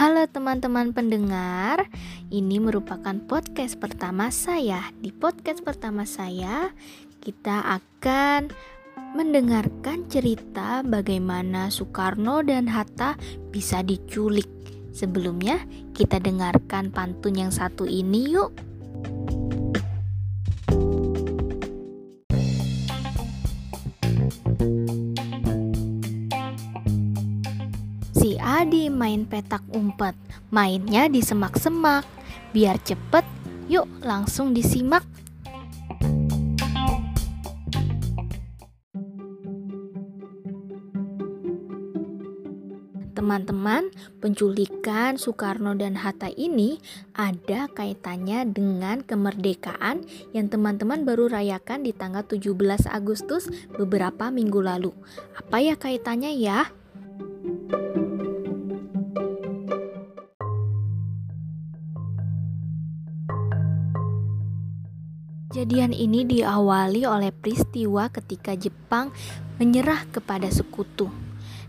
Halo teman-teman pendengar, ini merupakan podcast pertama saya. Di podcast pertama saya, kita akan mendengarkan cerita bagaimana Soekarno dan Hatta bisa diculik. Sebelumnya, kita dengarkan pantun yang satu ini yuk. Si Adi main petak umpet, mainnya di semak-semak. Biar cepet, yuk langsung disimak. Teman-teman, penculikan Soekarno dan Hatta ini ada kaitannya dengan kemerdekaan yang teman-teman baru rayakan di tanggal 17 Agustus beberapa minggu lalu. Apa ya kaitannya ya? Kejadian ini diawali oleh peristiwa ketika Jepang menyerah kepada sekutu.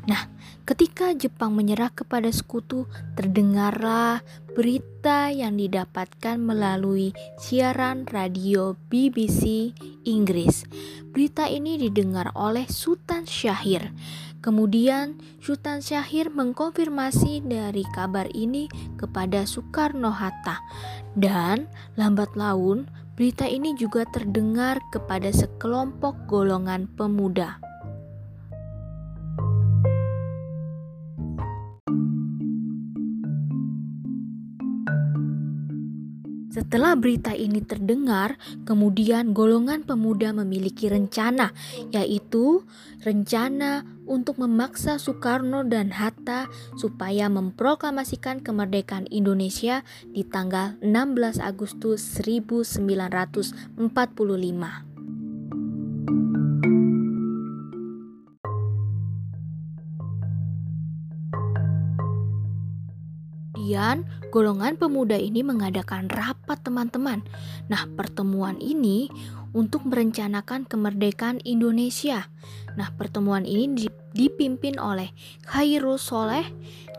Nah, ketika Jepang menyerah kepada sekutu, terdengarlah berita yang didapatkan melalui siaran radio BBC Inggris. Berita ini didengar oleh Sultan Syahir. Kemudian Sultan Syahir mengkonfirmasi dari kabar ini kepada Soekarno-Hatta dan lambat laun Berita ini juga terdengar kepada sekelompok golongan pemuda. Setelah berita ini terdengar, kemudian golongan pemuda memiliki rencana, yaitu rencana untuk memaksa Soekarno dan Hatta supaya memproklamasikan kemerdekaan Indonesia di tanggal 16 Agustus 1945. Kemudian, golongan pemuda ini mengadakan rapat teman-teman. Nah, pertemuan ini untuk merencanakan kemerdekaan Indonesia. Nah, pertemuan ini dipimpin oleh Khairul Soleh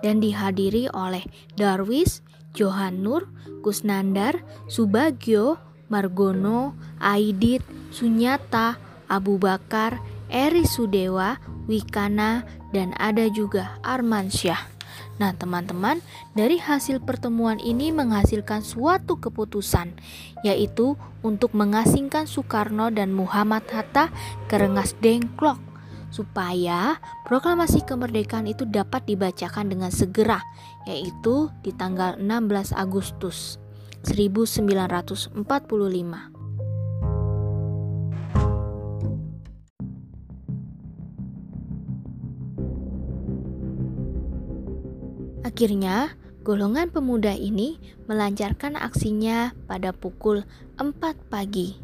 dan dihadiri oleh Darwis, Johan Nur, Kusnandar, Subagio, Margono, Aidit, Sunyata, Abu Bakar, Eri Sudewa, Wikana, dan ada juga Armansyah. Nah, teman-teman, dari hasil pertemuan ini menghasilkan suatu keputusan, yaitu untuk mengasingkan Soekarno dan Muhammad Hatta ke Rengas Dengklok supaya proklamasi kemerdekaan itu dapat dibacakan dengan segera, yaitu di tanggal 16 Agustus 1945. Akhirnya, golongan pemuda ini melancarkan aksinya pada pukul 4 pagi.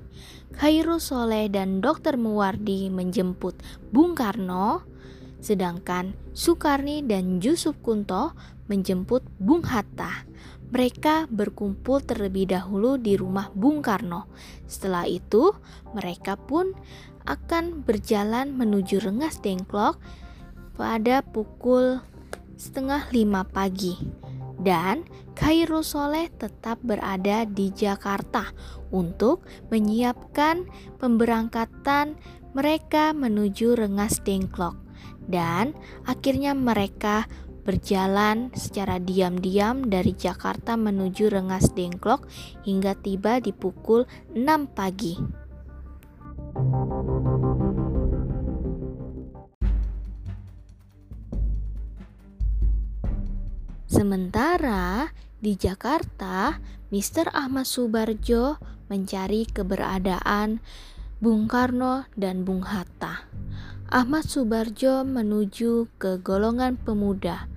Khairul Soleh dan Dr. Muwardi menjemput Bung Karno, sedangkan Sukarni dan Yusuf Kunto menjemput Bung Hatta. Mereka berkumpul terlebih dahulu di rumah Bung Karno. Setelah itu, mereka pun akan berjalan menuju Rengas Dengklok pada pukul setengah lima pagi dan Khairul Soleh tetap berada di Jakarta untuk menyiapkan pemberangkatan mereka menuju Rengas Dengklok dan akhirnya mereka berjalan secara diam-diam dari Jakarta menuju Rengas Dengklok hingga tiba di pukul 6 pagi. Sementara di Jakarta, Mr. Ahmad Subarjo mencari keberadaan Bung Karno dan Bung Hatta. Ahmad Subarjo menuju ke golongan pemuda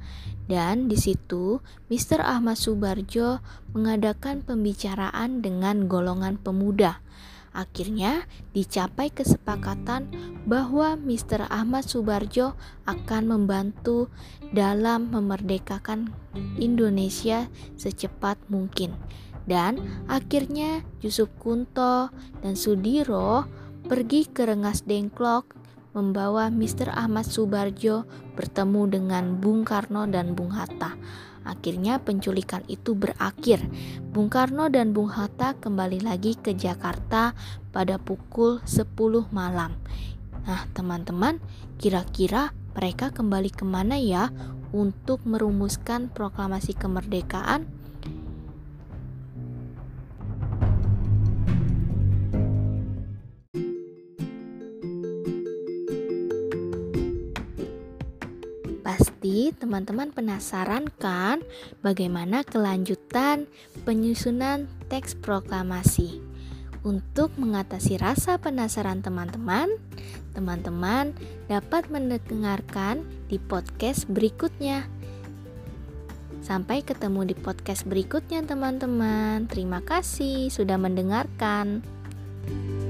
dan di situ Mr. Ahmad Subarjo mengadakan pembicaraan dengan golongan pemuda Akhirnya dicapai kesepakatan bahwa Mr. Ahmad Subarjo akan membantu dalam memerdekakan Indonesia secepat mungkin. Dan akhirnya Yusuf Kunto dan Sudiro pergi ke Rengas Dengklok membawa Mr. Ahmad Subarjo bertemu dengan Bung Karno dan Bung Hatta. Akhirnya penculikan itu berakhir. Bung Karno dan Bung Hatta kembali lagi ke Jakarta pada pukul 10 malam. Nah, teman-teman, kira-kira mereka kembali ke mana ya untuk merumuskan proklamasi kemerdekaan? Teman-teman penasaran kan bagaimana kelanjutan penyusunan teks proklamasi. Untuk mengatasi rasa penasaran teman-teman, teman-teman dapat mendengarkan di podcast berikutnya. Sampai ketemu di podcast berikutnya, teman-teman. Terima kasih sudah mendengarkan. thank you